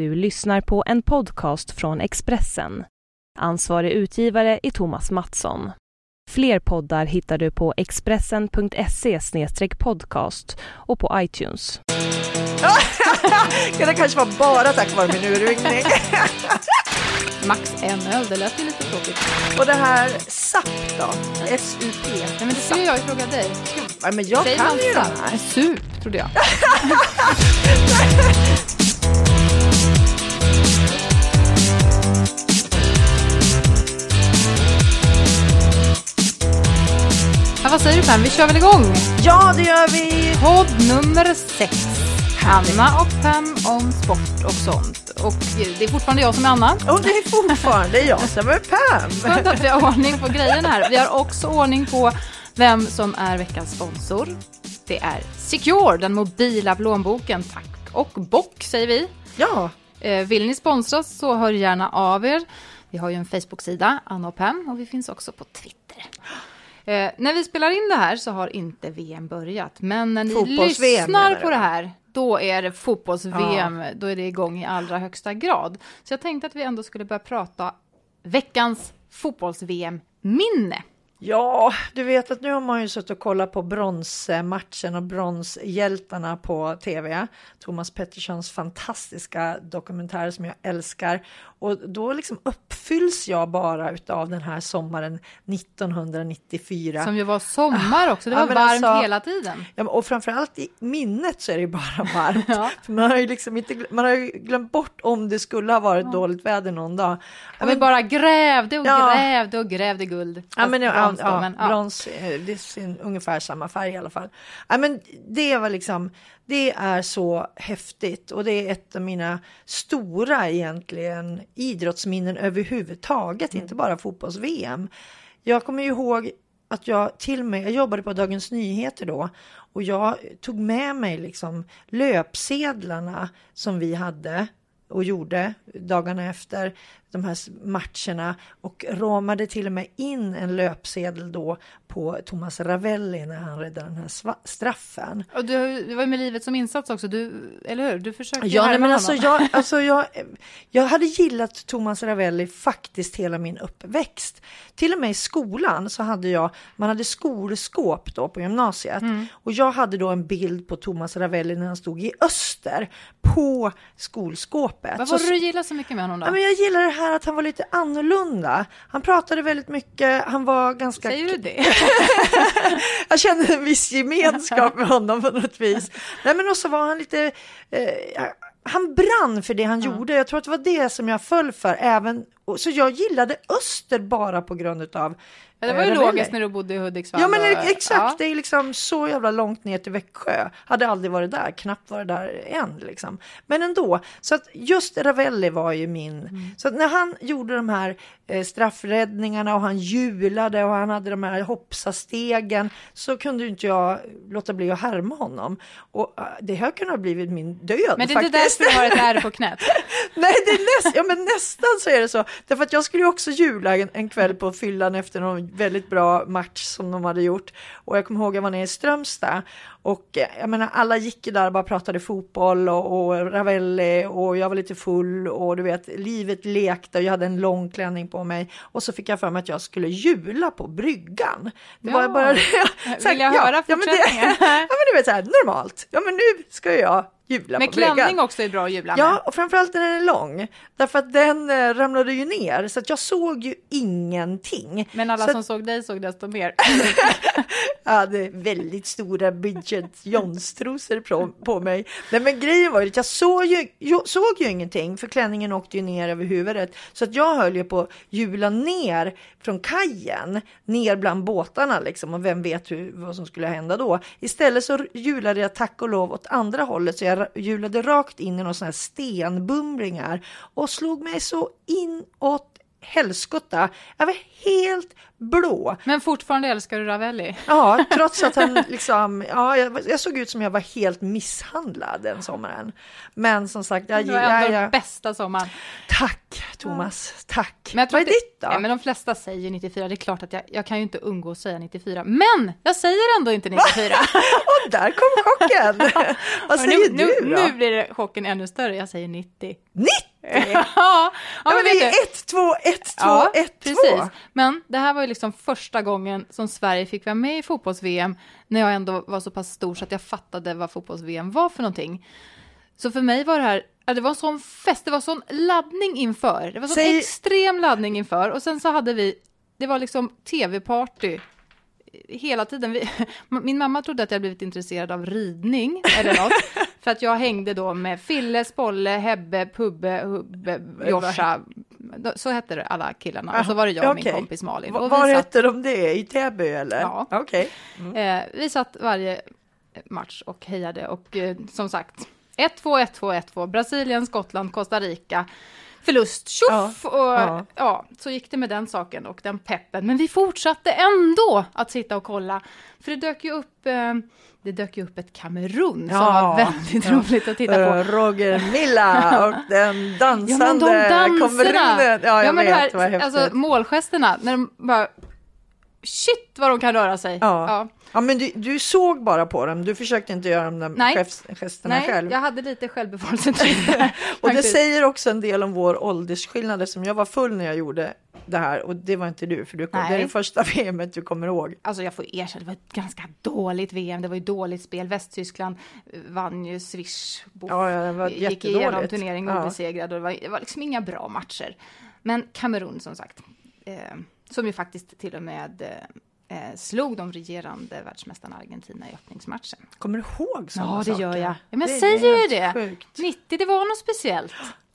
Du lyssnar på en podcast från Expressen. Ansvarig utgivare är Thomas Mattsson. Fler poddar hittar du på expressen.se podcast och på iTunes. det kanske var bara tack vare min urringning. Max en öl, det lät ju lite tråkigt. Och det här SAP då? S-U-P? Nej men det skulle jag ju fråga dig. Ja, men jag Säger kan ju de SAP? här. Sup, trodde jag. vad säger du Pam? Vi kör väl igång? Ja, det gör vi. Podd nummer sex. Anna och Pam om sport och sånt. Och det är fortfarande jag som är Anna. Och det är fortfarande jag som är Pam. Skönt att vi har ordning på grejerna här. Vi har också ordning på vem som är veckans sponsor. Det är Secure, den mobila plånboken. Tack och bock säger vi. Ja, Eh, Vill ni sponsra så hör gärna av er. Vi har ju en Facebook-sida, Anna och Pam, och vi finns också på Twitter. Eh, när vi spelar in det här så har inte VM börjat, men när ni lyssnar på det här, då är det fotbolls-VM, då är det igång i allra högsta grad. Så jag tänkte att vi ändå skulle börja prata veckans fotbolls-VM-minne. Ja, du vet att nu har man ju suttit och kollat på bronsmatchen och bronshjältarna på tv. Thomas Petterssons fantastiska dokumentär som jag älskar. Och då liksom uppfylls jag bara utav den här sommaren 1994. Som ju var sommar också, det Ja, var men varmt alltså- hela tiden. Ja, men- och framförallt i minnet så är det ju bara varmt. Ja. Man har ju liksom inte, man har ju glömt bort om det skulle ha varit dåligt väder någon dag. Ja, Och vi bara grävde och Ja. grävde och grävde guld. Ja, men, ja, Brons då, ja, men, ja. brons, eh, det är sin, ungefär samma färg i alla fall. Ja, men det var liksom, det är så häftigt och det är ett av mina stora egentligen idrottsminnen överhuvudtaget, inte bara fotbolls-VM. Jag kommer ju ihåg att jag till med, jag jobbade på Dagens Nyheter då och jag tog med mig liksom löpsedlarna som vi hade och gjorde dagarna efter de här matcherna och ramade till och med in en löpsedel då på Thomas Ravelli när han räddade den här straffen. Och du, det var med livet som insats också, du, eller hur? Du försökte Ja, nej, men alltså, jag, alltså jag, jag hade gillat Thomas Ravelli faktiskt hela min uppväxt. Till och med i skolan så hade jag, man hade skolskåp då på gymnasiet Mm. och jag hade då en bild på Thomas Ravelli när han stod i öster på skolskåpet. Vad var det du gillade så mycket med honom då? Ja, men jag gillar det här att han var lite annorlunda. Han pratade väldigt mycket, han var ganska... Säger du det? Jag kände en viss gemenskap med honom på något vis. Nej men också var han lite, eh, han brann för det han gjorde. Jag tror att det var det som jag föll för även, och- så jag gillade Öster bara på grund utav Ja, det var ju logiskt när du bodde i Hudiksvall. Ja men exakt, ja. det är liksom så jävla långt ner till Växjö. Hade aldrig varit där, knappt varit där än liksom. Men ändå, så att just Ravelli var ju min. Mm. Så att när han gjorde de här eh, straffräddningarna och han hjulade och han hade de här hoppsastegen så kunde inte jag låta bli att härma honom. Och eh, det här kunde ha blivit min död Men det är inte därför du har ett ärr på knät. Nej, det är näst, ja, men nästan så är det så. Därför att jag skulle ju också jula en, en kväll på fyllan efter någon väldigt bra match som de hade gjort. Och jag kommer ihåg jag var nere i Strömstad och eh, jag menar alla gick ju där och bara pratade fotboll och, och Ravelli och jag var lite full och du vet livet lekte och jag hade en lång klänning på mig och så fick jag för mig att jag skulle jula på bryggan. Det var Ja. bara det. Vill jag höra ja, men det, fortsättningen? ja men du vet så här normalt. Ja men nu ska jag jula Med på bryggan. klänning också är bra att jubla med. Ja, och framförallt när den är lång. Därför att den eh, ramlade ju ner, så att jag såg ju ingenting. Men alla så som att, såg dig såg desto mer. jag hade väldigt stora Bridget Jones-trosor på, på mig. Nej, men grejen var ju att jag såg ju, jag såg ju ingenting, för klänningen åkte ju ner över huvudet. Så att jag höll ju på att hjula ner från kajen, ner bland båtarna liksom. Och vem vet hur, vad som skulle hända då. Istället så hjulade jag tack och lov åt andra hållet, så jag hjulade rakt in i några sådana här stenbumlingar och slog mig så inåt helskotta. Jag var helt blå. Men fortfarande älskar du Ravelli. Ja, trots att han liksom, ja, jag, jag såg ut som jag var helt misshandlad den sommaren. Men som sagt, jag Det var gillar, ändå jag, bästa sommaren. tack, Thomas. Tack. Men jag Vad är ditt då? Ja, men de flesta säger 94. Det är klart att jag, jag kan ju inte undgå att säga 94. Men jag säger ändå inte 94. Och där kom chocken! Vad säger nu, du nu, då? nu blir det chocken ännu större. Jag säger 90. 90? ja, ja, men vet det är du- 1, 2, 1, 2, Ja, 1, 2. precis. Men det här var ju liksom första gången som Sverige fick vara med i fotbolls-VM när jag ändå var så pass stor så att jag fattade vad fotbolls-VM var för någonting. Så för mig var det här, det var en sån fest, det var sån laddning inför. Det var sån Säg- extrem laddning inför. Och sen så hade vi, det var liksom tv-party hela tiden. Vi, min mamma trodde att jag blivit intresserad av ridning eller något. för att jag hängde då med Fille, Spolle, Hebbe, Pubbe, Hubbe, Joscha. Så hette alla killarna. Och så var det jag och min Okej. kompis Malin. Och Var satt, hette de det? I Täby eller? Ja. Okej. eh, vi satt varje match och hejade. Och eh, som sagt, 1-2, 1-2, 1-2. Brasilien, Skottland, Costa Rica. Förlust, tjoff! Och Ja. ja, så gick det med den saken och den peppen. Men vi fortsatte ändå att sitta och kolla. För det dök ju upp, eh, det dök upp ett Kamerun som Ja. var väldigt Ja. roligt att titta på. Eh, Roger Milla och den dansande Ja, men de danserna! kamerunen. Ja, jag men det vet, vad här, häftigt. alltså målgesterna, när de bara... Shit vad de kan röra sig! Ja. Ja, men du, du såg bara på dem, du försökte inte göra de där Nej. gest- gesterna Nej, själv. jag hade lite självbevarelsetryck där. Och det säger också en del om vår åldersskillnad eftersom jag var full när jag gjorde det här och det var inte du för du kom, det är det första VMet du kommer ihåg. Alltså jag får erkänna, det var ett ganska dåligt VM, det var ju dåligt spel. Västtyskland eh, vann ju swish, boff, Ja, ja, det var gick igenom turneringen Ja. obesegrad och det var, det var liksom inga bra matcher. Men Kamerun som sagt, eh, som ju faktiskt till och med eh, eh, slog de regerande världsmästarna Argentina i öppningsmatchen. Kommer du ihåg sådana Ja, det saker? gör jag. Ja, men jag Det säger ju det. Sjukt. 90, det var något speciellt.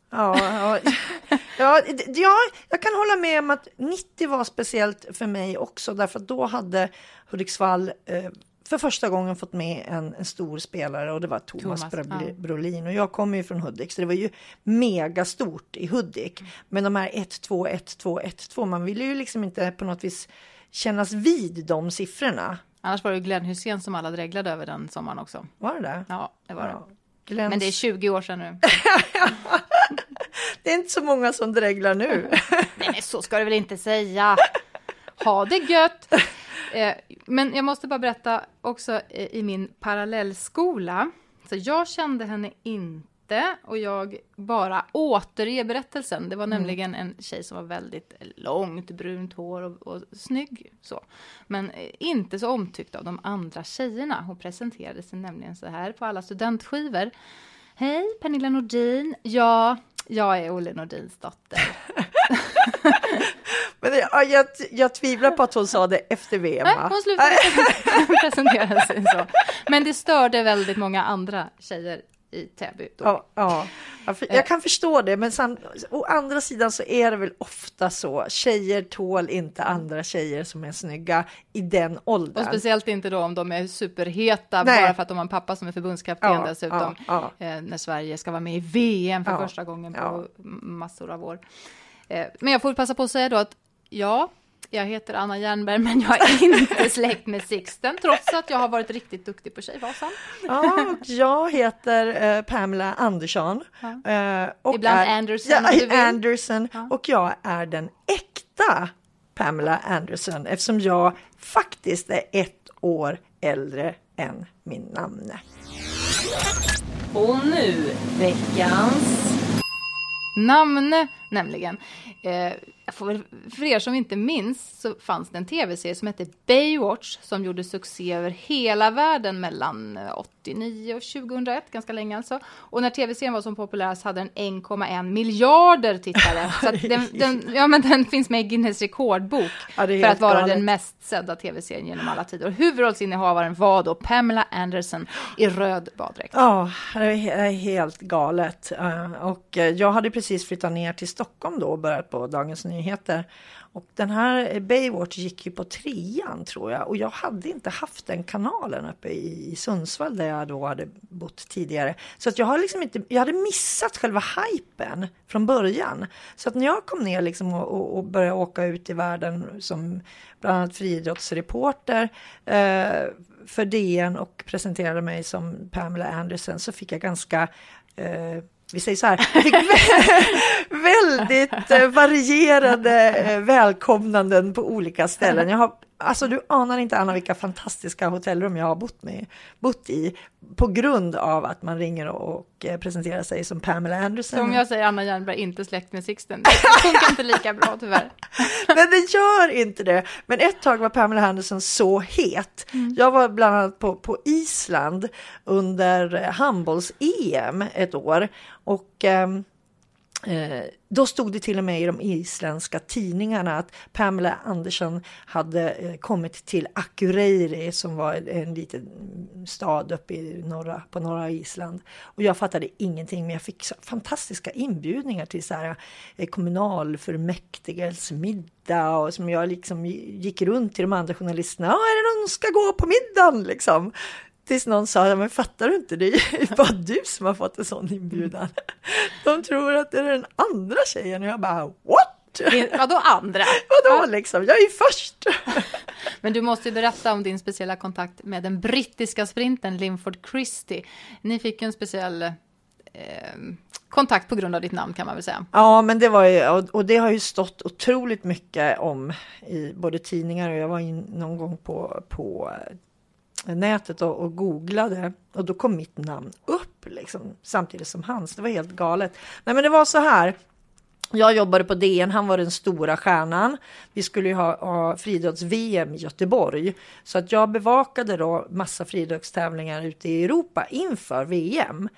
Ja, ja. Ja, ja, jag kan hålla med om att 90 var speciellt för mig också därför att då hade Hudiksvall eh, för första gången fått med en, en stor spelare och det var Thomas, Thomas, Brabli- ja. Brolin och jag kommer ju från Hudik så det var ju mega stort i Hudik. Men de här 1-2, 1-2, 1-2, man ville ju liksom inte på något vis kännas vid de siffrorna. Annars var det Glenn Hussein som alla dreglade över den sommaren också. Var det det? Ja, det var Ja. det. Glens- Men det är 20 år sedan nu. det är inte så många som dreglar nu. Nej, men så ska du väl inte säga. Ha det gött! Eh, men jag måste bara berätta också eh, i min parallellskola. Så jag kände henne inte och jag bara återger berättelsen. Det var nämligen en tjej som var väldigt långt, brunt hår och, och snygg. Så. Men eh, inte så omtyckt av de andra tjejerna. Hon presenterade sig nämligen så här på alla studentskivor. Hej, Pernilla Nordin. Ja, jag är Olle Nordins dotter. Men det, ja, jag, jag tvivlar på att hon sa det efter VM. Nej, hon slutade presentera sig så. Men det störde väldigt många andra tjejer i Täby. Ja, ja. Jag, jag kan förstå det, men sam, å andra sidan så är det väl ofta så. Tjejer tål inte andra tjejer som är snygga i den Och åldern. speciellt inte då om de är superheta Nej. bara för att de har en pappa som är förbundskapten Ja, dessutom. ja, Eh, när Sverige ska vara med i VM för Ja, första gången på ja. massor av år. Eh, men jag får passa på att säga då att ja, jag heter Anna Jernberg men jag är inte släkt med Sixten trots att jag har varit riktigt duktig på Tjejvasan. Ja, och jag heter eh, Pamela Andersson. eh, och Ibland är, Anderson, Ja. Anderson. Ja. Och jag är den äkta Pamela Anderson eftersom jag faktiskt är ett år äldre än min namne. Och nu veckans... Namne nämligen. Eh, väl, för er som inte minns så fanns det en tv-serie som hette Baywatch som gjorde succé över hela världen mellan eh, 89 och 2001, ganska länge alltså. Och när tv-serien var som populärast hade den 1,1 miljarder tittare. Så den, den, ja, men den finns med i Guinness rekordbok Ja, för att vara galet. den mest sedda tv-serien genom alla tider. Och huvudrollsinnehavaren var då Pamela Anderson i röd baddräkt. Ja, det är he- det är helt galet. Eh, Och eh, jag hade precis flyttat ner till Stockholm då och börjat på Dagens Nyheter. Och den här Baywatch gick ju på trean tror jag. Och jag hade inte haft den kanalen uppe i i Sundsvall där jag då hade bott tidigare. Så att jag, har liksom inte, jag hade missat själva hypen från början. Så att när jag kom ner liksom och, och, och började åka ut i världen som bland annat friidrottsreporter eh, för DN och presenterade mig som Pamela Anderson så fick jag ganska eh, vi säger så här, fick väldigt eh, varierade eh, välkomnanden på olika ställen. Jag har, alltså du anar inte Anna vilka fantastiska hotellrum jag har bott, med, bott i på grund av att man ringer och eh, presenterar sig som Pamela Anderson. Som jag säger Anna Jernberg, inte släkt med Sixten. Det funkar inte lika bra tyvärr. Men det gör inte det. Men ett tag var Pamela Anderson så het. Mm. Jag var bland annat på, på Island under handbolls-EM ett år och ehm, eh, då stod det till och med i de isländska tidningarna att Pamela Andersson hade eh, kommit till Akureyri som var en liten stad uppe i norra, på norra Island. Och jag fattade ingenting men jag fick fantastiska inbjudningar till så här, eh, och som jag liksom gick runt till de andra journalisterna. är det någon som ska gå på middagen liksom? Tills någon sa, men fattar du inte, det är bara du som har fått en sån inbjudan. De tror att det är den andra tjejen och jag bara, what? Vadå andra? Vadå liksom, jag är först. Men du måste berätta om din speciella kontakt med den brittiska sprinten Linford Christie. Ni fick en speciell eh, kontakt på grund av ditt namn kan man väl säga. Ja, men det var ju, och det har ju stått otroligt mycket om i både tidningar och jag var in någon gång på, på nätet och, och googlade och då kom mitt namn upp liksom, samtidigt som hans. Det var helt galet. Nej, men det var så här. Jag jobbade på DN, han var den stora stjärnan. Vi skulle ju ha, ha friidrotts-VM i Göteborg. Så att jag bevakade då massa friidrottstävlingar ute i Europa inför VM.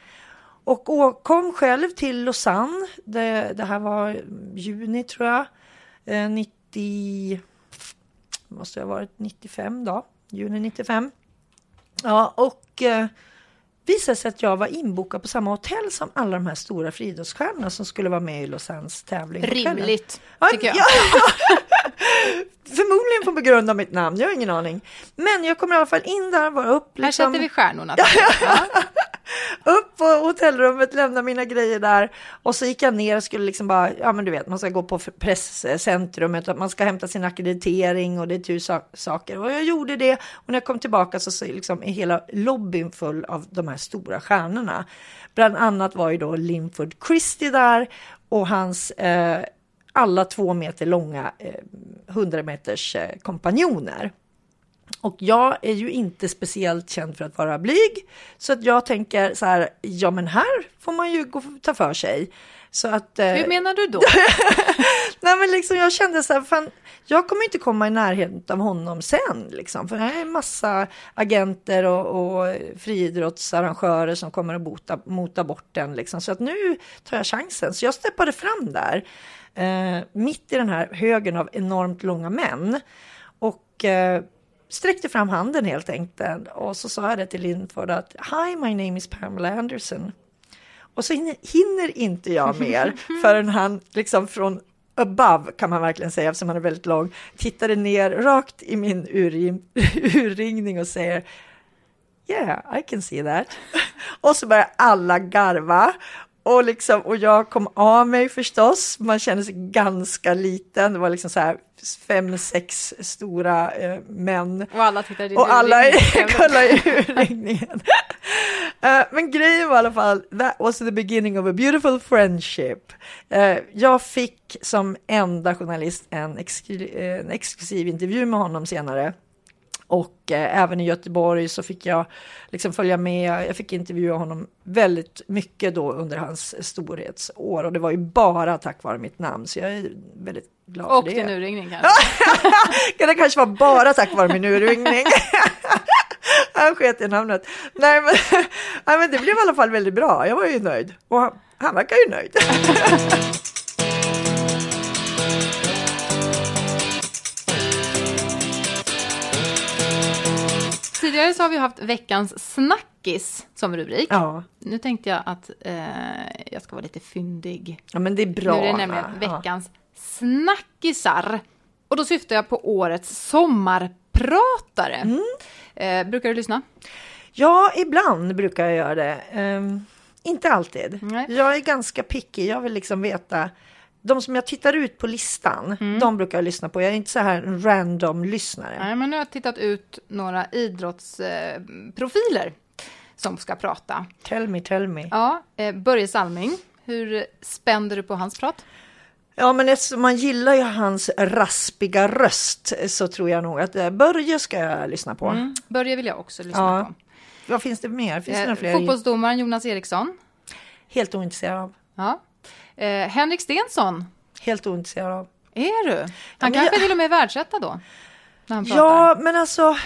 Och, kom själv till Lausanne. Det, det här var juni tror jag. Eh, 90... Måste ha varit 95 då. Juni 95. Ja, och eh, visade sig att jag var inbokad på samma hotell som alla de här stora friidrottsstjärnorna som skulle vara med i Lausannes tävling. Rimligt, ja, tycker jag. Ja, Förmodligen på grund av mitt namn, jag har ingen aning. Men jag kommer i alla fall in där, var upp. Liksom... Här sätter vi stjärnorna. Ja upp på hotellrummet, lämna mina grejer där och så gick jag ner och skulle liksom bara, ja men du vet, man ska gå på presscentrumet och man ska hämta sin akkreditering och det är tusen saker. Och jag gjorde det och när jag kom tillbaka så, så liksom är hela lobbyn full av de här stora stjärnorna. Bland annat var ju då Linford Christie där och hans eh, alla två meter långa eh, 100 meters eh, kompanjoner. Och jag är ju inte speciellt känd för att vara blyg. Så att jag tänker så här, ja men här får man ju gå, ta för sig. Så att, eh, Hur menar du då? Nej men liksom jag kände så här, fan, jag kommer inte komma i närheten av honom sen. Liksom, för det är en massa agenter och, och friidrottsarrangörer som kommer att bota, mota bort den. Liksom. Så att nu tar jag chansen. Så jag steppade fram där, eh, mitt i den här högen av enormt långa män. Och eh, sträckte fram handen helt enkelt och så sa jag det till Lindford att Hi, my name is Pamela Anderson. Och så hinner, inte jag mer förrän han liksom från above kan man verkligen säga eftersom han är väldigt lång tittade ner rakt i min urringning och säger Yeah, I can see that. och så börjar alla garva och, liksom, och jag kom av mig förstås. Man kände sig ganska liten. Det var liksom så här fem, sex stora eh, män. Och alla tittade Och alla kollade i urringningen. uh, men grejen var i alla fall, that was the beginning of a beautiful friendship. Uh, jag fick som enda journalist en, exklu en exklusiv intervju med honom senare. Och eh, även i Göteborg så fick jag liksom följa med. Jag fick intervjua honom väldigt mycket då under hans storhetsår och det var ju bara tack vare mitt namn så jag är väldigt glad och för det. Och din urringning kanske? det kanske var bara tack vare min urringning. Han sket i namnet. Nej men, nej men det blev i alla fall väldigt bra. Jag var ju nöjd och han, han verkar ju nöjd. Tidigare så har vi haft veckans snackis som rubrik. Ja. Nu tänkte jag att eh, jag ska vara lite fyndig. Ja, men det är bra. Nu är det nämligen veckans ja. snackisar. Och då syftar jag på årets sommarpratare. Mm. Eh, brukar du lyssna? Ja, ibland brukar jag göra det. Um, inte alltid. Nej. Jag är ganska picky. Jag vill liksom veta de som jag tittar ut på listan, mm. de brukar jag lyssna på. Jag är inte så här en random lyssnare. Nej, men nu har jag tittat ut några idrottsprofiler eh, som ska prata. Tell me, tell me. Ja, eh, Börje Salming, Hur spände du på hans prat? Ja, men eftersom man gillar ju hans raspiga röst så tror jag nog att eh, Börje ska jag lyssna på. Mm. Börje vill jag också lyssna Ja. på. Vad finns det mer? Finns det Eh, fler? fotbollsdomaren Jonas Eriksson. Helt ointresserad av. Ja. Eh, Henrik Stensson. Helt ointresserad av. Är du? Han kanske jag- till och med är världsetta då? Han. Ja, men alltså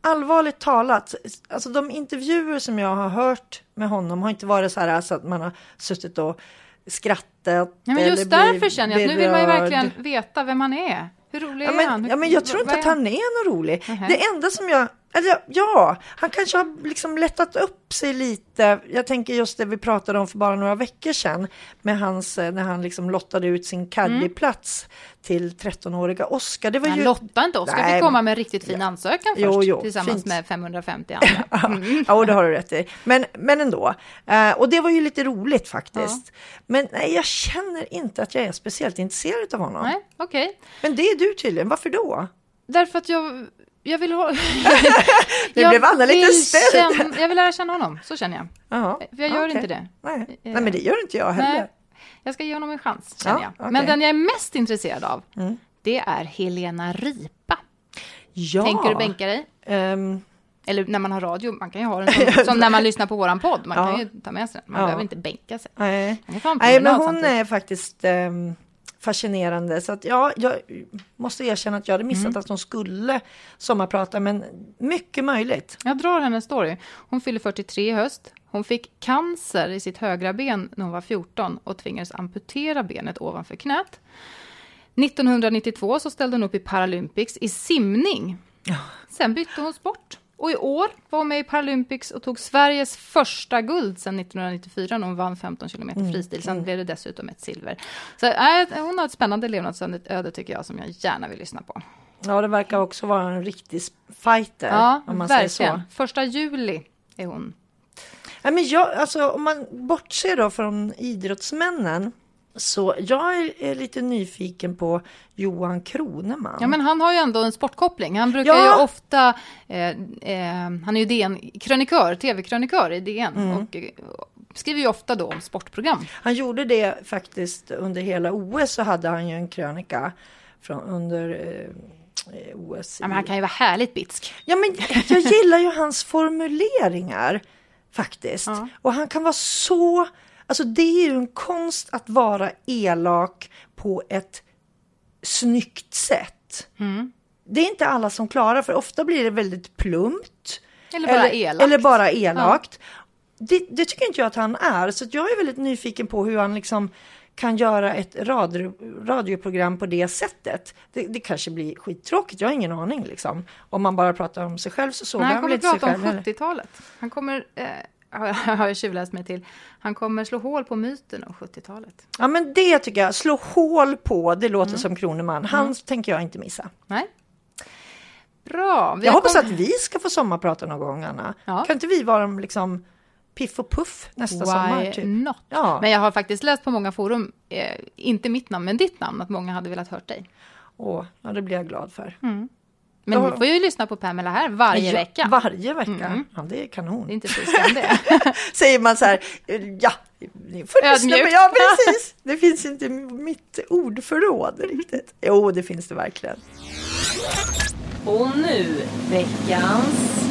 allvarligt talat, alltså de intervjuer som jag har hört med honom har inte varit så här så att man har suttit och skrattat. Ja, men eller just därför blivit känner jag att nu vill man ju verkligen veta vem han är. Hur rolig Ja är men, han? Hur, ja, men jag tror inte att är han är någon rolig. Nähä. Det enda som jag, eller ja, han kanske har liksom lättat upp sig lite. Jag tänker just det vi pratade om för bara några veckor sedan med hans, eh, när han liksom lottade ut sin caddyplats till 13-åriga Oskar. Det var Han ju... lottade inte. Oskar fick komma med en riktigt fin ansökan först. Jo, jo, tillsammans fint. med 550 andra. Mm. Ja, och det har du rätt i. Men, men ändå. Eh, och det var ju lite roligt faktiskt. Men nej, jag känner inte att jag är speciellt intresserad av honom. Nej, okej. Men det är du tydligen. Varför då? Därför att jag, jag vill ha... Nu blev Anna lite ställd. Jag vill lära känna honom, så känner jag. För jag gör okej. inte det. Nej. Eh, nej, men det gör inte jag heller. Nej, jag ska ge honom en chans, känner Ja, jag. okej. Men den jag är mest intresserad av, Mm. det är Helena Ripa. Ja. Tänker du bänka dig? Ehm, Eller när man har radio, man kan ju ha den som, som när man lyssnar på våran podd. Man Ja. kan ju ta med sig den, man Ja. behöver inte bänka sig. nej. Nej, men hon samtidigt. är faktiskt ehm, fascinerande. Så att ja, jag måste erkänna att jag hade missat Mm. att hon skulle sommarprata, men mycket möjligt. Jag drar hennes story. Hon fyller 43 i höst. Hon fick cancer i sitt högra ben när hon var 14 och tvingades amputera benet ovanför knät. 1992 så ställde hon upp i Paralympics i simning. Sen bytte hon sport. Och i år var hon med i Paralympics och tog Sveriges första guld sedan 1994 när hon vann 15 kilometer fristil. Sen blev det dessutom ett silver. Så äh, hon har ett spännande levnadsöde tycker jag som jag gärna vill lyssna på. Ja, det verkar också vara en riktig fighter. Ja, om man säger så. verkligen. Första juli är hon Nej, men jag, alltså, om man bortser då från idrottsmännen så jag är, lite nyfiken på Johan Kroneman. Ja, men han har ju ändå en sportkoppling. Han brukar Ja. ju ofta... Eh, eh, han är ju DN-krönikör, tv-krönikör i DN. Mm. Och eh, skriver ju ofta då om sportprogram. Han gjorde det faktiskt under hela OS så hade han ju en krönika från, under eh, OS. Ja, men han kan ju vara härligt bitsk. Ja, men jag gillar ju hans formuleringar faktiskt. Ja. Och han kan vara så... Alltså det är ju en konst att vara elak på ett snyggt sätt. Mm. Det är inte alla som klarar, för ofta blir det väldigt plumpt. Eller bara elakt. Eller bara elakt. Det, det tycker inte jag att han är. Så jag är väldigt nyfiken på hur han liksom kan göra ett radio, radioprogram på det sättet. Det, det kanske blir skittråkigt, jag har ingen aning liksom. Om man bara pratar om sig själv så såg Nej, han han väl kommer inte sig prata om själv heller. 70-talet. Han kommer... Eh, har jag tjuvläst mig till. Han kommer slå hål på myten om 70-talet. Ja men det tycker jag, slå hål på, det låter Mm. som Kroneman. Han tänker jag inte missa. Nej? Bra. Vi Jag hoppas kom- att vi ska få sommarprata någon gång Anna. Ja. Kan inte vi vara liksom piff och puff nästa sommar? Why Typ? not? Ja. Men jag har faktiskt läst på många forum, eh, inte mitt namn, men ditt namn, att många hade velat hört dig. Åh, ja, det blir jag glad för. Men ni får ju lyssna på Pamela här varje Ja, vecka. Varje vecka. Mm. Ja, det är kanon. Det är inte det. Säger man så här, ja, ni får lyssna på, Ödmjukt. ja precis. Det finns inte mitt ordförråd riktigt. Jo, det finns det verkligen. Och nu veckans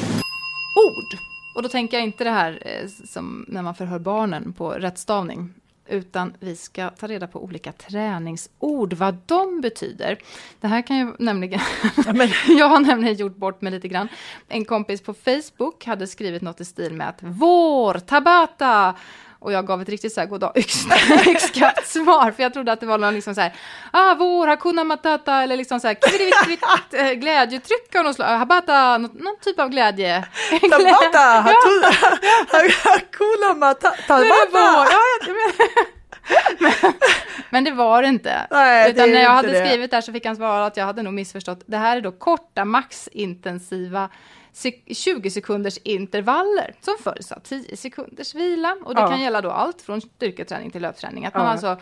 Ord! Och då tänker jag inte det här eh, som när man förhör barnen på rättstavning. Utan vi ska ta reda på olika träningsord, vad de betyder. Det här kan ju nämligen... Ja, men, Jag har nämligen gjort bort mig lite grann. En kompis på Facebook hade skrivit något i stil med att vår, tabata! Och jag gav ett riktigt så här goddag yxskaft svar, för jag trodde att det var någon liksom så här, ah, vår, hakuna matata, eller liksom så här, kvitt, kvitt, eh, glädjetryck av något slag, habata, något, någon typ av glädje. tabata, hatu- hakuna mata- Men det var- tabata. men, men det var det inte. Nej, det Utan är när jag hade det. skrivit där så fick han svara att jag hade nog missförstått. Det här är då korta, maxintensiva 20 sekunders intervaller som följs av 10 sekunders vila. Och det Ja. kan gälla då allt från styrketräning till löpträning. Att man Ja. alltså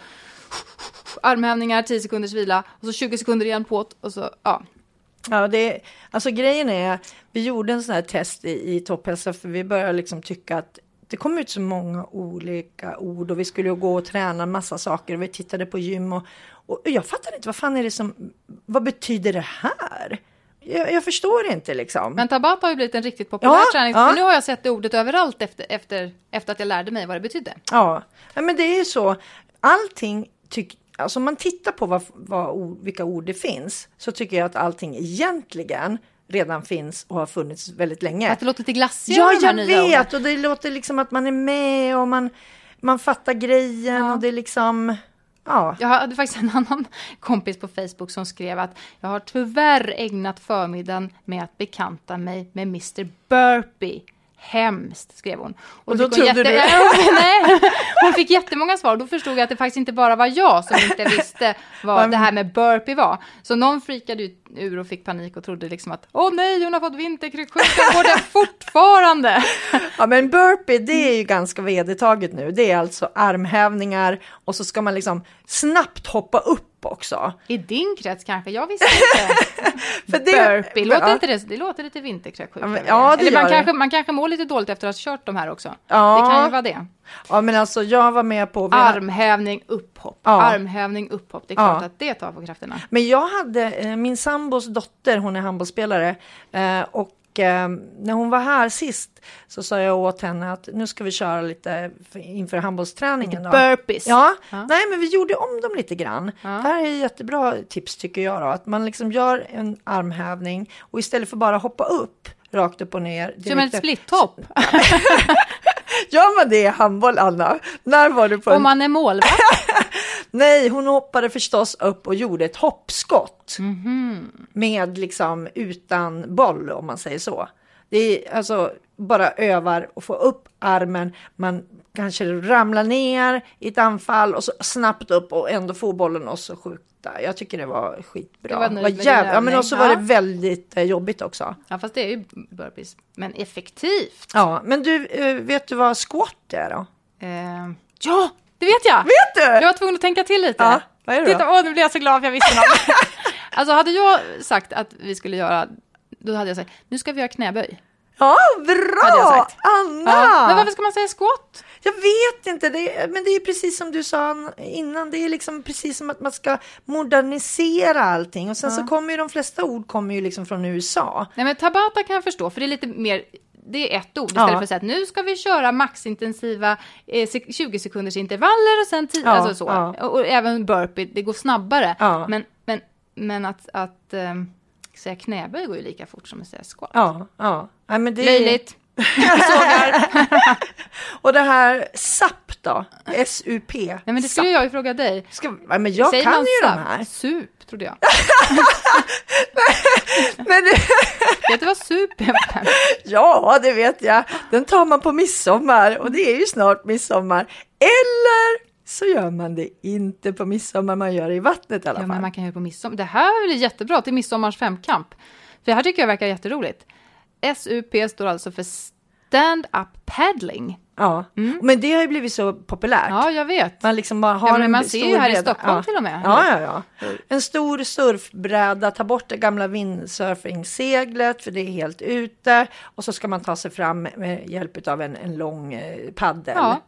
armhävningar, 10 sekunders vila och så 20 sekunder igen på och så ja. Ja, det, alltså grejen är, vi gjorde en sån här test i, i topphälsa för vi började liksom tycka att det kom ut så många olika ord och vi skulle gå och träna massa saker och vi tittade på gym och, och jag fattar inte vad fan är det som, vad betyder det här? Jag, jag förstår inte liksom. Men Tabata har ju blivit en riktigt populär Ja, träning. ja. För nu har jag sett det ordet överallt efter, efter, efter att jag lärde mig vad det betydde. Ja, men det är ju så. Allting tycker Alltså om man tittar på vad, vad, ord- vilka ord det finns så tycker jag att allting egentligen redan finns och har funnits väldigt länge. Att det låter lite glassigt Ja, jag nya orden. vet och det låter liksom att man är med och man, man fattar grejen Ja. och det är liksom, ja. Jag hade faktiskt en annan kompis på Facebook som skrev att jag har tyvärr ägnat förmiddagen med att bekanta mig med Mr Burpee. Hemskt, skrev hon. Och då fick hon trodde du- Nej, hon fick jättemånga svar. Då förstod jag att det faktiskt inte bara var jag som inte visste vad det här med burpee var. Så någon freakade ut ur och fick panik och trodde liksom att åh nej, hon har fått vinterkräksjuka, går det fortfarande? Ja men burpee det är ju ganska vedertaget nu. Det är alltså armhävningar och så ska man liksom snabbt hoppa upp också. I din krets kanske? Jag visste inte. För det, Burpee, låter ja, inte det, det låter lite vinterkräksjuka. Ja, Eller man det. kanske, man kanske mår lite dåligt efter att ha kört de här också. Ja. Det kan ju vara det. Ja men alltså jag var med på... Armhävning, upphopp. Ja. Armhävning, upphopp. Det är klart Ja. att det tar på krafterna. Men jag hade, eh, min sambos dotter, hon är handbollsspelare eh, och eh, när hon var här sist så sa jag åt henne att nu ska vi köra lite för- inför handbollsträningen. Då. Burpees. Ja, Ja. nej men vi gjorde om dem lite grann. Ja. Det här är jättebra tips tycker jag då, att man liksom gör en armhävning och istället för bara hoppa upp rakt upp och ner. Som ett splitthopp. Gör man det i handboll Anna? När var du på en... Om man är målvakt. Nej, hon hoppade förstås upp och gjorde ett hoppskott. Mhm. Med liksom utan boll om man säger så. Det är alltså bara övar och få upp armen. Man kanske ramlar ner i ett anfall och så snabbt upp och ändå få bollen och så skjuta. Jag tycker det var skitbra. Du var din jävla- ja, men övning. också var det väldigt eh, jobbigt också. Ja, fast det är ju burpees. Men effektivt. Ja, men du, eh, vet du vad squat är då? Eh, ja, det vet jag! Vet du? Jag var tvungen att tänka till lite. Ja, vad är det då? Titta, åh, nu blir jag så glad för jag visste något. alltså, hade jag sagt att vi skulle göra, då hade jag sagt, nu ska vi göra knäböj. Ja, bra! Anna! Ja. Men varför ska man säga squat? Jag vet inte, det är, men det är precis som du sa innan. Det är liksom precis som att man ska modernisera allting. Och sen så kommer ju de flesta ord kommer ju liksom från USA. Nej, men tabata kan jag förstå, för det är lite mer det är ett ord istället Ja. för att säga att nu ska vi köra maxintensiva eh, sek- 20 sekunders intervaller och sen 10, Ja, alltså så. ja. Och, och även burpee, det går snabbare. Men, men, men att, att eh, säga knäböj går ju lika fort som att säga squat. Ja, ja. ja men det Löjligt. Och det här SAP då? SUP? Nej, men det skulle jag ju fråga dig. Ska, ja, men jag Säger kan ju de SAP? här. Sup, trodde jag. Men, Vet du vad sup är? ja, det vet jag. Den tar man på midsommar och det är ju snart midsommar. Eller så gör man det inte på midsommar, man gör det i vattnet i alla Ja, fall. men man kan ju på midsommar. Det här är jättebra till midsommars femkamp. För det här tycker jag verkar jätteroligt. SUP står alltså för Stand Up Paddling. Ja, men det har ju blivit så populärt. Ja, jag vet. Man liksom bara har Ja, men en man ser stor ju här i bräda. Stockholm ja. till och med. Ja, ja, ja. En stor surfbräda, ta bort det gamla windsurfingseglet för det är helt ute och så ska man ta sig fram med hjälp av en, en lång eh, paddel. Ja.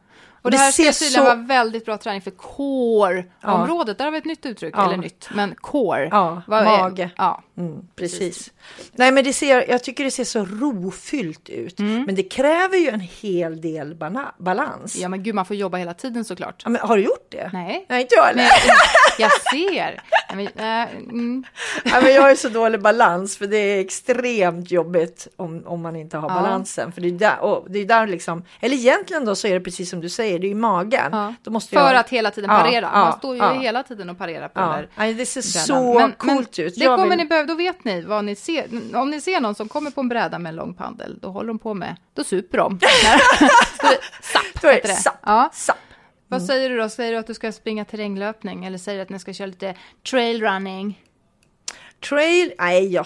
Och det, det här ska ser tydligen så- vara väldigt bra träning för core-området. Där har vi ett nytt uttryck, Ja. eller nytt, men core. Ja, Vad är- mage. Ja. Mm, precis. Nej, men det ser, jag tycker det ser så rofyllt ut. Mm. Men det kräver ju en hel del balans. ja, men gud, man får jobba hela tiden såklart. Ja, men har du gjort det? Nej. Nej, inte jag heller. Jag, ser. Nej, men, äh, mm. Ja, men jag har ju så dålig balans för det är extremt jobbigt om, om man inte har Ja. balansen. För det är där, och det är där liksom, eller egentligen då så är det precis som du säger, det är i magen. Ja. Då måste För jag, att hela tiden parera. ja, Man står ju hela tiden och parerar på ja. där det ser så Men- coolt men ut. Det Jag kommer vill- ni behöva, då vet ni vad ni ser. Om ni ser någon som kommer på en bräda med en lång paddel, då håller de på med, då super de. Det Sapp det heter det. sapp. Ja. Sapp. Vad säger du då? Säger du att du ska springa terränglöpning eller säger du att ni ska köra lite trail running? Trail, nej, jag,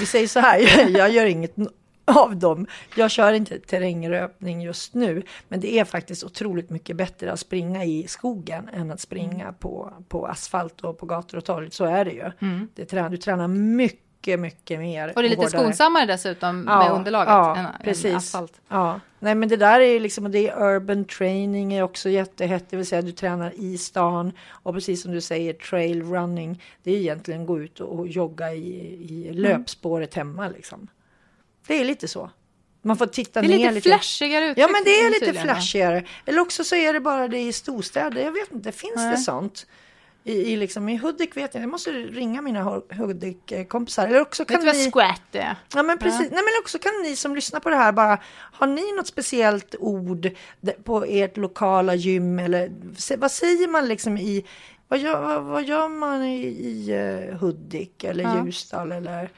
vi säger så här, jag, jag gör inget av dem. Jag kör inte terränglöpning just nu, men det är faktiskt otroligt mycket bättre att springa i skogen än att springa på, på asfalt och på gator och torg. Så är det ju. Det tränar, du tränar mycket mycket, mer. Och det är lite hårdare. skonsammare dessutom Ja, med underlaget ja, än, precis. än asfalt. Ja, nej men det där är ju liksom, det är urban training är också jättehett, det vill säga du tränar i stan och precis som du säger trail running, det är egentligen gå ut och, och jogga i, i löpspåret hemma liksom. Det är lite så. Man får titta Det är ner lite, lite. flashigare uttryck. Ja men det är lite flashigare. Eller också så är det bara det i storstäder. Jag vet inte, finns Nej. det sånt? I, i, liksom, I Hudik vet jag, jag måste ringa mina Hu- Hudik-kompisar. Eller också Vet kan vad ni... squat är? Ja men precis. Nej men också kan ni som lyssnar på det här bara, har ni något speciellt ord på ert lokala gym eller vad säger man liksom i, vad gör, vad, vad gör man i, i eh, Hudik eller Ja. Ljusdal eller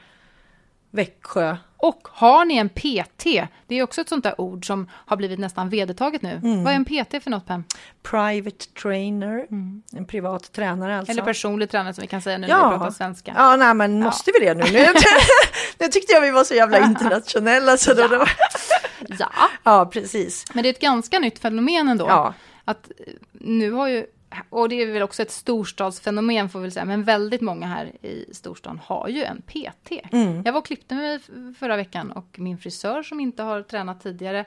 Växjö? Och har ni en PT? Det är också ett sånt där ord som har blivit nästan vedertaget nu. Mm. Vad är en PT för något Pam? Private trainer, en privat tränare alltså. Eller personlig tränare som vi kan säga nu när vi pratar svenska. Ja, nej men måste vi det nu? Nu, nu tyckte jag vi var så jävla internationella så då, då, Ja, ja precis. men det är ett ganska nytt fenomen ändå. Ja. Att eh, nu har ju, och det är väl också ett storstadsfenomen får vi säga, men väldigt många här i storstan har ju en PT. Mm. Jag var och klippte mig förra veckan och min frisör som inte har tränat tidigare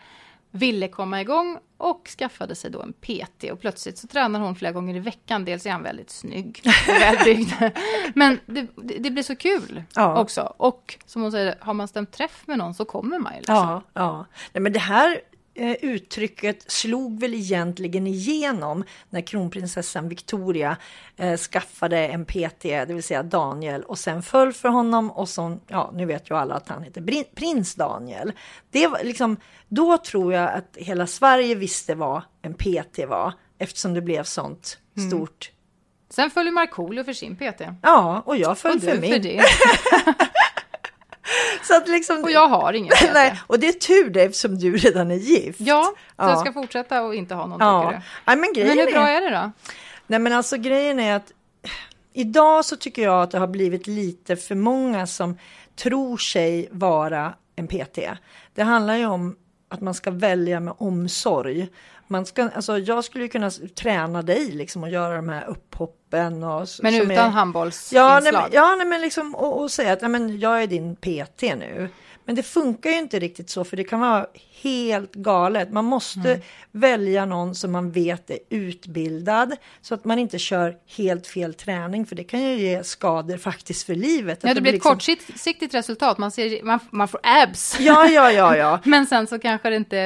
ville komma igång och skaffade sig då en PT och plötsligt så tränar hon flera gånger i veckan. Dels är han väldigt snygg och välbyggd. Men det, det, blir så kul Ja. också. Och som hon säger, har man stämt träff med någon så kommer man ju. Liksom. Ja, ja. Nej, men det här uttrycket slog väl egentligen igenom när kronprinsessan Victoria eh, skaffade en PT, det vill säga Daniel, och sen föll för honom och så, ja, nu vet ju alla att han heter prins Daniel. Det var liksom, då tror jag att hela Sverige visste vad en PT var, eftersom det blev sånt Mm. stort. Sen följer Markoolio för sin PT. Ja, och jag Och för min. för det. Så att liksom, Och jag har ingen. Nej, och det är tur det eftersom du redan är gift. Ja, så Ja. jag ska fortsätta och inte ha någon ja. tycker men du. grejen Men hur bra är... är det då? Nej men alltså grejen är att idag så tycker jag att det har blivit lite för många som tror sig vara en PT. Det handlar ju om att man ska välja med omsorg. Man ska, alltså jag skulle ju kunna träna dig liksom och göra de här upphoppen. Och, Men utan är, handbollsinslag? Ja, nej, men, ja nej, men liksom, och, och säga att nej, men jag är din PT nu. Men det funkar ju inte riktigt så, för det kan vara helt galet. Man måste Mm. välja någon som man vet är utbildad, så att man inte kör helt fel träning, för det kan ju ge skador faktiskt för livet. Ja, Att det blir ett liksom- kortsiktigt resultat. Man, ser, man, man får abs. Ja, ja, ja, ja. Men sen så kanske det inte...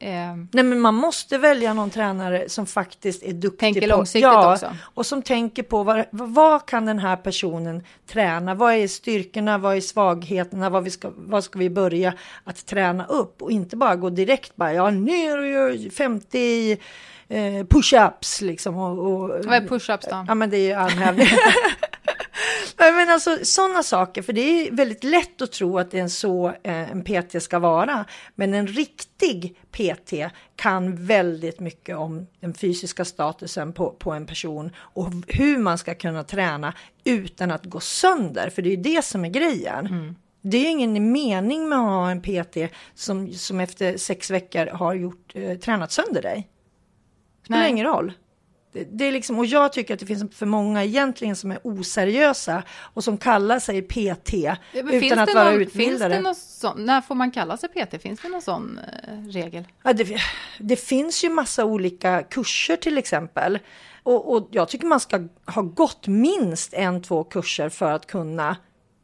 Eh, Nej, men man måste välja någon tränare som faktiskt är duktig Tänker på... långsiktigt ja, också. och som tänker på vad, vad kan den här personen träna? Vad är styrkorna? Vad är svagheterna? Vad, vi ska, vad ska vi börja att träna upp? Och inte bara gå direkt bara, ja, ner och gör 50 eh, push-ups liksom. Och, och, vad är push-ups då? Ja, men det är ju armhävning. Nej, men alltså sådana saker, för det är väldigt lätt att tro att det är så eh, en PT ska vara. Men en riktig PT kan väldigt mycket om den fysiska statusen på, på en person och hur man ska kunna träna utan att gå sönder, för det är ju det som är grejen. Det är ingen mening med att ha en PT som, som efter sex veckor har gjort, eh, tränat sönder dig. Spelar Nej. ingen roll. Det, det är liksom, och jag tycker att det finns för många egentligen som är oseriösa och som kallar sig PT Ja, utan att det vara någon, utbildade. Finns det någon sån, när får man kalla sig PT? Finns det någon sån eh, regel? Ja, det, det finns ju massa olika kurser till exempel. Och, och jag tycker man ska ha gått minst en, två kurser för att kunna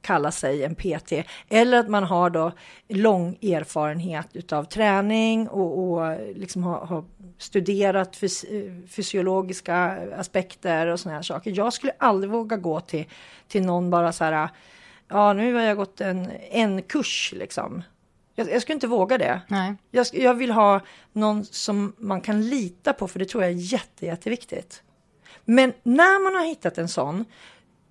kalla sig en PT. Eller att man har då lång erfarenhet utav träning och, och liksom har, har studerat fys, fysiologiska aspekter och såna här saker. Jag skulle aldrig våga gå till, till någon bara så här, ja nu har jag gått en, en kurs liksom. Jag, jag skulle inte våga det. Nej. Jag, jag vill ha någon som man kan lita på, för det tror jag är jätte, jätteviktigt. Men när man har hittat en sån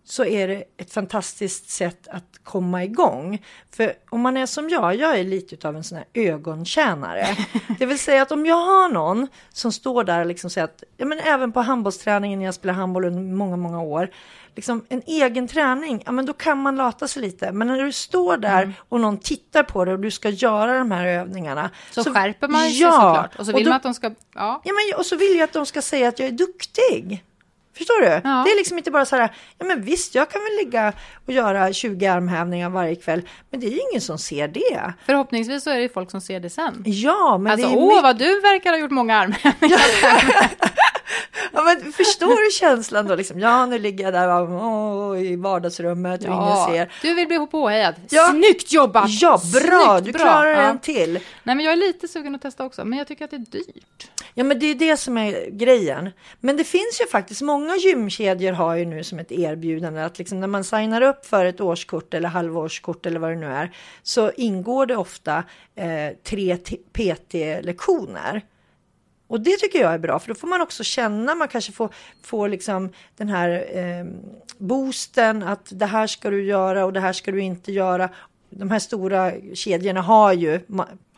så är det ett fantastiskt sätt att komma igång. För om man är som jag, jag är lite av en sån här ögontjänare. Det vill säga att om jag har någon som står där och liksom säger att, ja men även på handbollsträningen när jag spelar handboll under många, många år, liksom en egen träning, ja men då kan man lata sig lite. Men när du står där och någon tittar på dig och du ska göra de här övningarna. Så, skärper man sig ja, såklart. Och så vill då- man att de ska... Ja. Ja, men, och så vill jag att de ska säga att jag är duktig. Förstår du? Ja. Det är liksom inte bara så här, ja men visst, jag kan väl ligga och göra 20 armhävningar varje kväll, men det är ju ingen som ser det. Förhoppningsvis så är det ju folk som ser det sen. Ja, men Alltså, det är åh mycket- vad du verkar ha gjort många armhävningar. Ja, men förstår du känslan då? Liksom, ja, nu ligger jag där åh, i vardagsrummet och ingen ser. du vill bli påhejad. Ja. Snyggt jobbat! Ja, bra! Snyggt, Du klarar Ja. en till. Nej, men jag är lite sugen att testa också, men jag tycker att det är dyrt. Ja, men det är det som är grejen. Men det finns ju faktiskt, många gymkedjor har ju nu som ett erbjudande att liksom när man signar upp för ett årskort eller halvårskort eller vad det nu är, så ingår det ofta eh, tre PT-lektioner. Och det tycker jag är bra, för då får man också känna, man kanske får, får liksom den här eh, boosten att det här ska du göra och det här ska du inte göra. De här stora kedjorna har ju,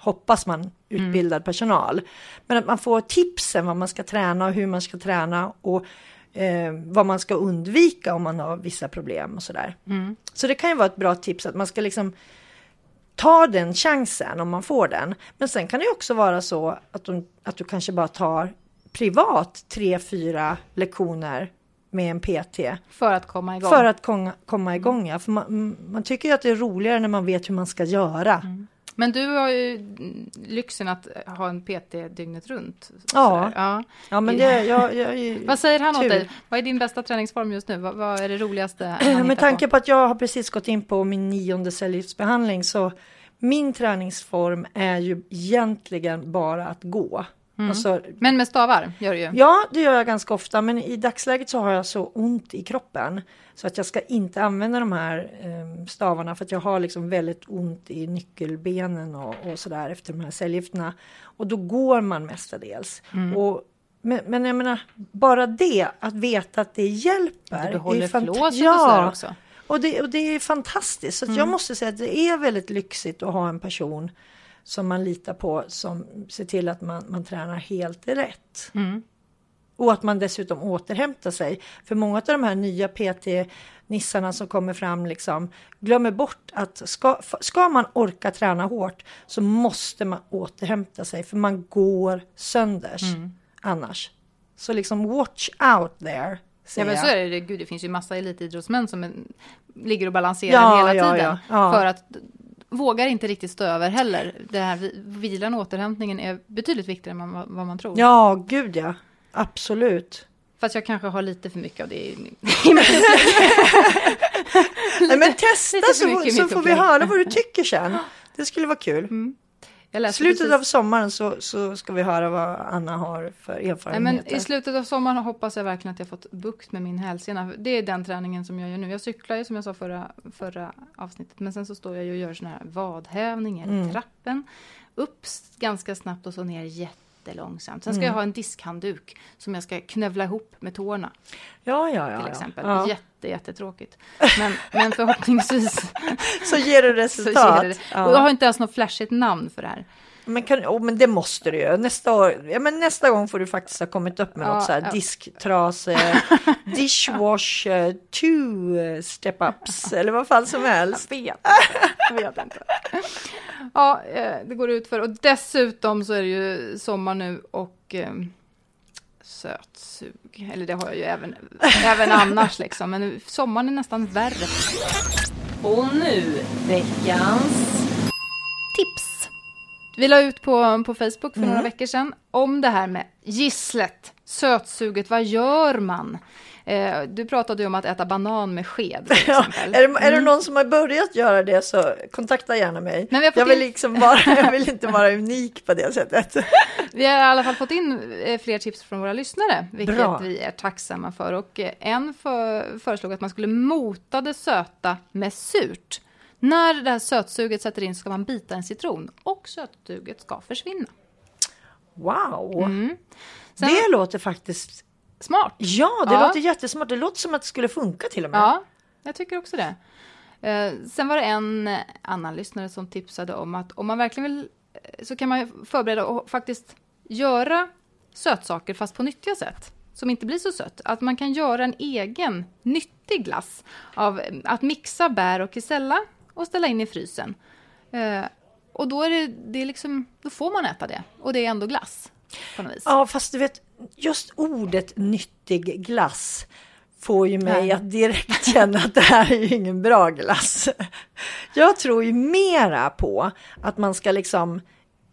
hoppas man, utbildad personal. Men att man får tipsen vad man ska träna och hur man ska träna och eh, vad man ska undvika om man har vissa problem och sådär. Så det kan ju vara ett bra tips att man ska liksom ta den chansen om man får den. Men sen kan det också vara så att, de, att du kanske bara tar privat tre, fyra lektioner med en PT För att komma igång. för att komma, komma igång. Ja. För man, man tycker ju att det är roligare när man vet hur man ska göra. Men du har ju lyxen att ha en PT dygnet runt. Ja. Ja. Ja, men det, jag, jag, Vad säger han åt Tur. dig? Vad är din bästa träningsform just nu? Vad, vad är det roligaste? Med tanke på? på att jag har precis gått in på min nionde cellgiftsbehandling så min träningsform är ju egentligen bara att gå. Alltså, Men med stavar gör du ju. ja, det gör jag ganska ofta, men i dagsläget så har jag så ont i kroppen så att jag ska inte använda de här eh, stavarna för att jag har liksom väldigt ont i nyckelbenen och, och sådär efter de här cellgifterna. Och då går man mestadels. Och, men, men jag menar, bara det, att veta att det hjälper. Du är behåller flåset och ja, sådär också. och det, och det är fantastiskt. Så att jag måste säga att det är väldigt lyxigt att ha en person som man litar på som ser till att man, man tränar helt rätt. Och att man dessutom återhämtar sig. För många av de här nya PT-nissarna som kommer fram liksom glömmer bort att ska, ska man orka träna hårt så måste man återhämta sig för man går sönders annars. Så liksom watch out there. Ja men så är det, gud det finns ju massa elitidrottsmän som ligger och balanserar Ja, hela ja, tiden. ja. För att vågar inte riktigt stå över heller. Det här vi- vilan och återhämtningen är betydligt viktigare än vad man tror. Ja, gud ja. Absolut. Fast jag kanske har lite för mycket av det i min... Nej, men testa så, så får vi höra vad du tycker sen. Det skulle vara kul. Läste Slutet precis- av sommaren så, så ska vi höra vad Anna har för Nej, erfarenheter. I slutet av sommaren hoppas jag verkligen att jag fått bukt med min hälsena. Det är den träningen som jag gör nu. Jag cyklar ju som jag sa förra, förra avsnittet. Men sen så står jag ju och gör sån här vadhävningar Mm. i trappen. Upp ganska snabbt och så ner jättelångsamt. Sen ska Mm. jag ha en diskhandduk som jag ska knövla ihop med tårna ja, ja, ja. till exempel. Ja. Jätte, jättetråkigt. Men, men förhoppningsvis Så ger det så resultat. ger det. Ja. Och jag har inte ens något flashigt namn för det här. Men, kan, oh, men det måste du ju. Nästa, år, ja, men nästa gång får du faktiskt ha kommit upp med Ja, något så här ja. disktrase, dishwash, eh, two eh, step-ups eller vad fan som helst. Jag vet, jag vet inte. Ja, eh, det går ut för. Och dessutom så är det ju sommar nu och eh, sötsug. Eller det har jag ju även, även annars liksom. Men sommaren är nästan värre. Och nu veckans tips. Vi la ut på, på Facebook för Mm. några veckor sedan om det här med gisslet, sötsuget. Vad gör man? Eh, du pratade ju om att äta banan med sked Ja, är, det, är det någon som har börjat göra det så kontakta gärna mig. Men vi har fått jag, vill in- liksom vara, jag vill inte vara unik på det sättet. Vi har i alla fall fått in eh, fler tips från våra lyssnare, vilket Bra. vi är tacksamma för. Och eh, en för, föreslog att man skulle mota det söta med surt. När det här sötsuget sätter in ska man bita en citron och sötsuget ska försvinna. Wow! Mm. Sen, Det låter faktiskt... smart! Ja, det Ja. låter jättesmart. Det låter som att det skulle funka till och med. Ja, jag tycker också det. Eh, sen var det en annan lyssnare som tipsade om att om man verkligen vill eh, så kan man förbereda och faktiskt göra sötsaker fast på nyttiga sätt som inte blir så sött. Att man kan göra en egen nyttig glass av att mixa bär och kisella och ställa in i frysen. Eh, och då, är det, det är liksom, då får man äta det och det är ändå glass på något vis. Ja, fast du vet, just ordet nyttig glass får ju mig att direkt känna att det här är ju ingen bra glass. Jag tror ju mera på att man ska liksom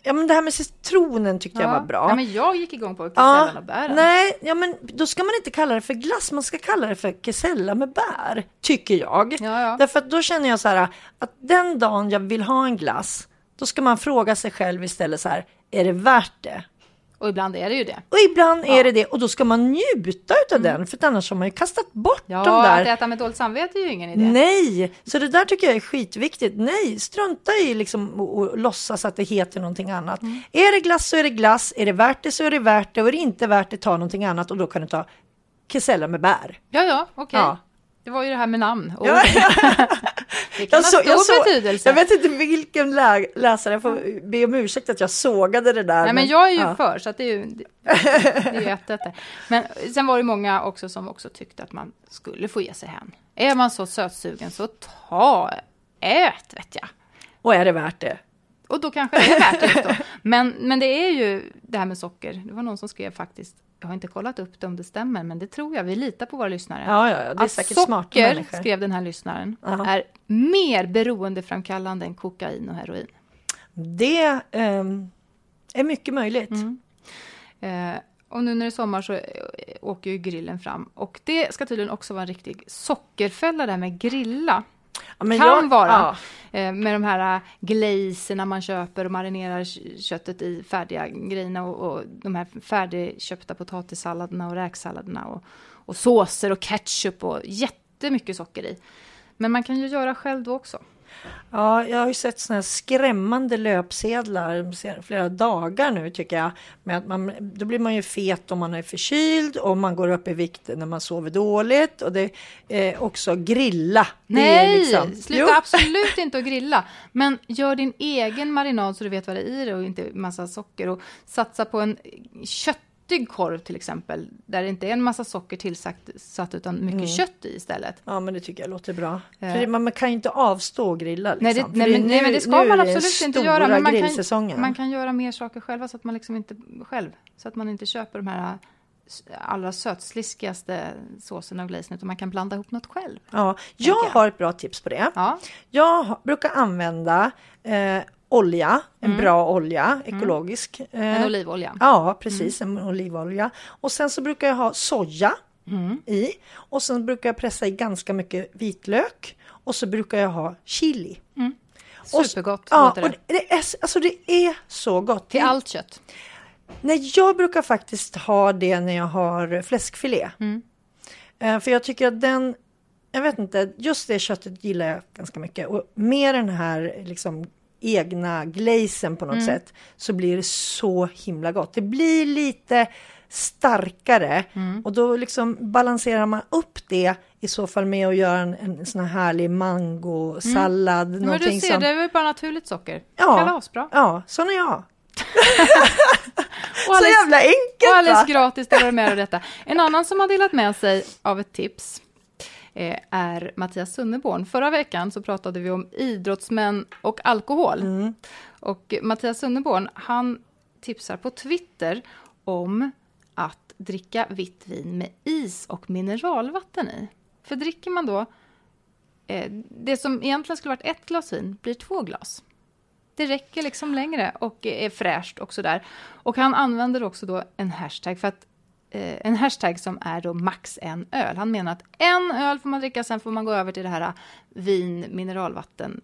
Ja men det här med citronen tyckte jag var bra. Ja, men jag gick igång på kesella Ja, med bären. nej, ja, men då ska man inte kalla det för glass, man ska kalla det för kesella med bär, tycker jag. Ja, ja. Därför att då känner jag så här att den dagen jag vill ha en glass, då ska man fråga sig själv istället så här, är det värt det? Och ibland är det ju det. Och ibland är det det och då ska man njuta utav den, för annars har man ju kastat bort Mm. Ja, de att där. äta med dåligt samvete är ju ingen idé. Nej, så det där tycker jag är skitviktigt. Nej, strunta i liksom och, och låtsas att det heter någonting annat. Mm. Är det glass så är det glass, är det värt det så är det värt det och är det inte värt det ta någonting annat och då kan du ta kesella med bär. Ja, ja, okej. Ja. Det var ju det här med namn. Och Ja, det kan Jag, ha så, stor jag, så, betydelse. jag vet inte vilken lä läsare, jag får be om ursäkt att jag sågade det där. Nej, men jag är ju ja. för, så att det är ju det, det är ju ett, ett. Men sen var det många också som också tyckte att man skulle få ge sig hän. Är man så sötsugen så ta, ät vet jag. Och är det värt det? Och då kanske det är värt det. Men, men det är ju det här med socker. Det var någon som skrev faktiskt, jag har inte kollat upp det om det stämmer, men det tror jag. Vi litar på våra lyssnare. Ja, ja, ja det är att säkert smarta socker, människor. skrev den här lyssnaren, Ja. är mer beroendeframkallande än kokain och heroin. Det ehm, är mycket möjligt. Mm. Eh, och nu när det är sommar så eh, åker ju grillen fram. Och det ska tydligen också vara en riktig sockerfälla det här med grilla. Kan jag- vara. ja. Eh, med de här glaserna man köper och marinerar köttet i färdiga grejerna och, och de här färdigköpta potatissalladerna och räksalladerna och, och såser och ketchup och jättemycket socker i. Men man kan ju göra själv då också. Ja, jag har ju sett såna här skrämmande löpsedlar se- flera dagar nu tycker jag. Med att man, då blir man ju fet om man är förkyld och man går upp i vikt när man sover dåligt. Och det är också grilla. Nej, liksom- sluta Jo. absolut inte att grilla. Men gör din egen marinad så du vet vad det är i det och inte massa socker. Och satsa på en köttig korv till exempel, där det inte är en massa socker tillsatt satt, utan mycket kött i istället. Ja, men det tycker jag låter bra. Ja. För man, man kan ju inte avstå att grilla. Liksom. Nej, det, För nej, men, nej, nu- men det ska man absolut inte göra. Men man kan, man kan göra mer saker själva så att man liksom inte själv, så att man inte köper de här allra sötsliskigaste såserna och glazen, utan man kan blanda ihop något själv. Ja, jag jag. har ett bra tips på det. Ja, Jag brukar använda eh, olja, en Mm. bra olja, ekologisk. Eh, en olivolja. Ja, precis, en olivolja. Och sen så brukar jag ha soja Mm. i och sen brukar jag pressa i ganska mycket vitlök och så brukar jag ha chili. Och- Supergott Ja, låter och det. det är, alltså det är så gott. Till Det- allt kött. Nej, jag brukar faktiskt ha det när jag har fläskfilé. Mm. Eh, För jag tycker att den, jag vet inte, just det köttet gillar jag ganska mycket. Och med den här liksom egna glazen på något Mm. sätt så blir det så himla gott. Det blir lite starkare Mm. och då liksom balanserar man upp det i så fall med att göra en, en sån här härlig mangosallad. Mm. Men du ser, som, det är väl bara naturligt socker? Ja. Kalasbra. Ja, sån är jag. Så alldeles, jävla enkelt och alldeles va? gratis delar du med dig detta. En annan som har delat med sig av ett tips är Mattias Sunneborn. Förra veckan så pratade vi om idrottsmän och alkohol. Mm. Och Mattias Sunneborn, han tipsar på Twitter om att dricka vitt vin med is och mineralvatten i. För dricker man då eh, det som egentligen skulle varit ett glas vin blir två glas. Det räcker liksom längre och är fräscht och sådär. Och han använder också då en hashtag för att eh, en hashtag som är då max en öl. Han menar att en öl får man dricka, sen får man gå över till det här eh, vin, mineralvatten,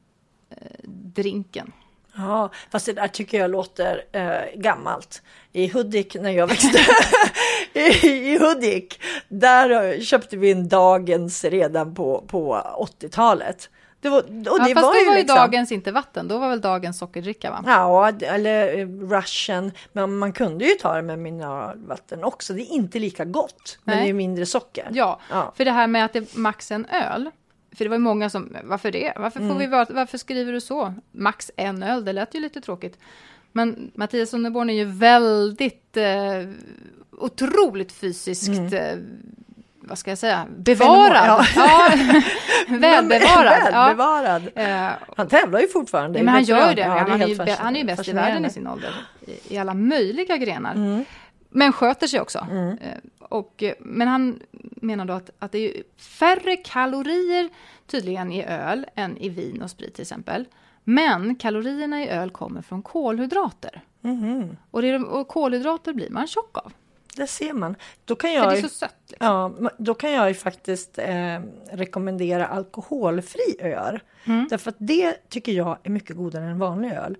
eh, drinken. Ja, fast det där tycker jag låter eh, gammalt. I Hudik när jag växte i, i Hudik, där eh, köpte vi en dagens redan på, på 80-talet. Det var, och det ja, fast var då ju var ju liksom, dagen inte vatten, då var väl dagens sockerdricka va? Ja, eller eh, Russian. Men man kunde ju ta det med mineralvatten också. Det är inte lika gott, men Nej. det är mindre socker. Ja, Ja. för det här med att det är max en öl. För det var ju många som, varför det? Varför, Mm. får vi, vara- varför skriver du så? Max en öl, det lät ju lite tråkigt. Men Mattias Sunderborn är ju väldigt, eh, otroligt fysiskt, eh, vad ska jag säga, bevarad. Mm. Fenomen, Ja. välbevarad. ja. Välbevarad. Eh, Han tävlar ju fortfarande. Ja, men han gör ju det. Ja, han, är ju, helt bä- han är ju bäst i världen i sin ålder. I, I alla möjliga grenar. Mm. Men sköter sig också. Mm. Eh, Och, eh, men han menar då att, att det är färre kalorier tydligen i öl än i vin och sprit till exempel. Men kalorierna i öl kommer från kolhydrater. Mhm. Och, det, är- och kolhydrater blir man tjock av. Det ser man. Då kan För jag, det är så sött. Liksom. ja, då kan jag ju faktiskt eh, rekommendera alkoholfri öl. Mm. Därför att det tycker jag är mycket godare än vanlig öl.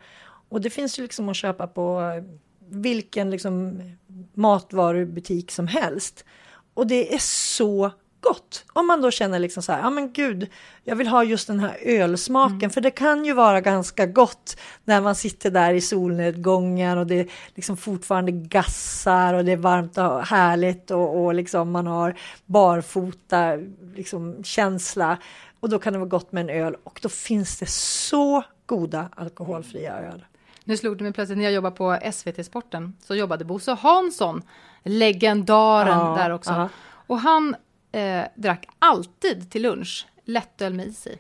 Och det finns ju liksom att köpa på vilken liksom matvarubutik som helst. Och det är så gott. Om man då känner liksom så här, ja men gud, jag vill ha just den här ölsmaken. För det kan ju vara ganska gott när man sitter där i solnedgången och det liksom fortfarande gassar och det är varmt och härligt och, och liksom man har barfota liksom känsla. Och då kan det vara gott med en öl och då finns det så goda alkoholfria öl. Nu slog det mig plötsligt när jag jobbade på SVT Sporten så jobbade Bosse Hansson, legendaren Ja, där också. ja. Och han eh, drack alltid till lunch lättöl med is i.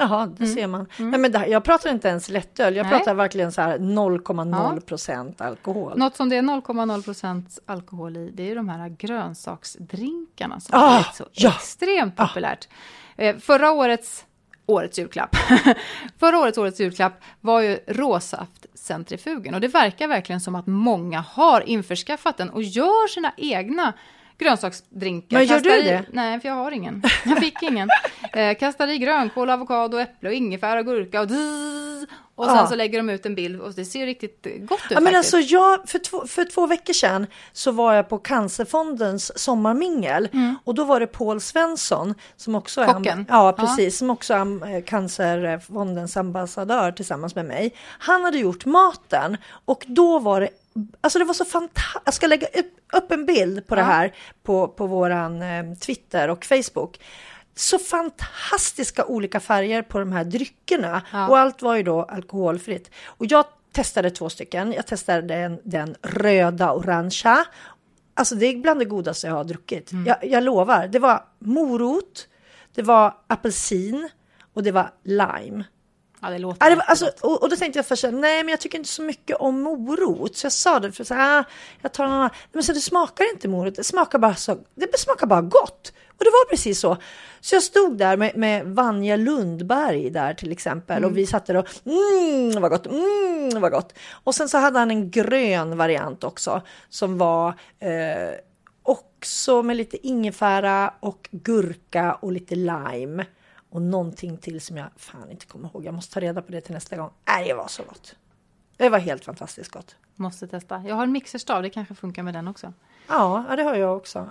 Jaha, det ser man. Nej, men det jag pratar inte ens lättöl, jag Mm. Nej. pratar verkligen så här 0,0 procent alkohol. Något som det är 0,0% alkohol i, det är de här grönsaksdrinkarna som Ah, blivit så ja. extremt populärt. Eh, förra årets, årets julklapp, förra årets årets julklapp var ju råsaftcentrifugen och det verkar verkligen som att många har införskaffat den och gör sina egna grönsaksdrinkar. Men gör du i- det? Nej, för jag har ingen. Jag fick ingen. Eh, kastar i grönkål, avokado, äpple och ingefära och gurka och dzz, och sen Ja. så lägger de ut en bild och det ser riktigt gott ut Ja, men faktiskt. alltså jag, för, två, för två veckor sedan så var jag på Cancerfondens sommarmingel och då var det Paul Svensson som också är, Mm. Kocken. ja, precis, som också är eh, Cancerfondens ambassadör tillsammans med mig. Han hade gjort maten och då var det Alltså det var så fantastiskt. Jag ska lägga upp, en bild på det här på, på våran eh, Twitter och Facebook. Så fantastiska olika färger på de här dryckerna Ja. och allt var ju då alkoholfritt. Och jag testade två stycken. Jag testade den, den röda orangea. Alltså det är bland det godaste jag har druckit. Mm. Jag, jag lovar. Det var morot, det var apelsin och det var lime. Ja, det låter det alltså, och, och då tänkte jag först, nej men jag tycker inte så mycket om morot. Så jag sa det, för så här, ah, jag tar någon. Men så det smakar inte morot, det smakar bara, så, det smakar bara gott. Och det var precis så. Så jag stod där med, med Vanja Lundberg där till exempel och vi satt där och mm, vad gott, mm, vad gott. Och sen så hade han en grön variant också som var eh, också med lite ingefära och gurka och lite lime. Och någonting till som jag fan inte kommer ihåg. Jag måste ta reda på det till nästa gång. Nej, det var så gott. Det var helt fantastiskt gott. Måste testa. Jag har en mixerstav, det kanske funkar med den också. Ja, det har jag också.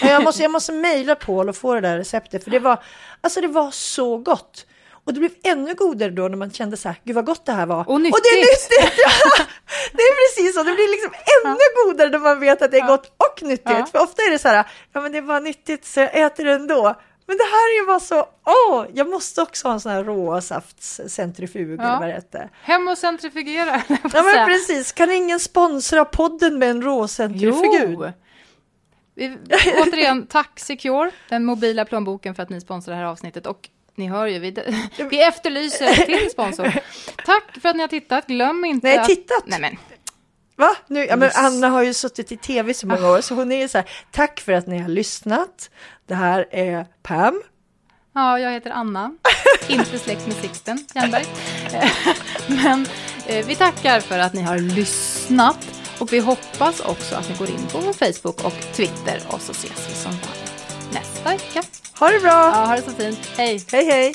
Ja, Jag måste, jag måste mejla Paul och få det där receptet för det var, alltså det var så gott. Och det blev ännu godare då när man kände så här, gud vad gott det här var. Och det är nyttigt. nyttigt! Ja, det är precis så, det blir liksom ännu godare när man vet att det är gott och nyttigt. Ja. För ofta är det så här, ja men det var nyttigt så jag äter det ändå. Men det här är ju bara så, åh, jag måste också ha en sån här råsaftscentrifug Ja. eller vad det hette. Hem och centrifugera, Ja att men precis, kan ingen sponsra podden med en råcentrifugud? Jo! Vi, återigen, tack Secure, den mobila plånboken för att ni sponsrar det här avsnittet. Och ni hör ju, vi, vi efterlyser till sponsor. Tack för att ni har tittat. Glöm inte Nej, att... tittat. Nej, men Va? Nu, ja, men. Anna har ju suttit i tv så många år så hon är ju så här, tack för att ni har lyssnat. Det här är Pam. Ja, jag heter Anna, inte släkt med Sixten Jernberg. Men eh, vi tackar för att ni har lyssnat och vi hoppas också att ni går in på vår Facebook och Twitter och så ses vi som vanligt nästa vecka. Ha det bra! Ja, ha det så fint. Hej! Hej hej!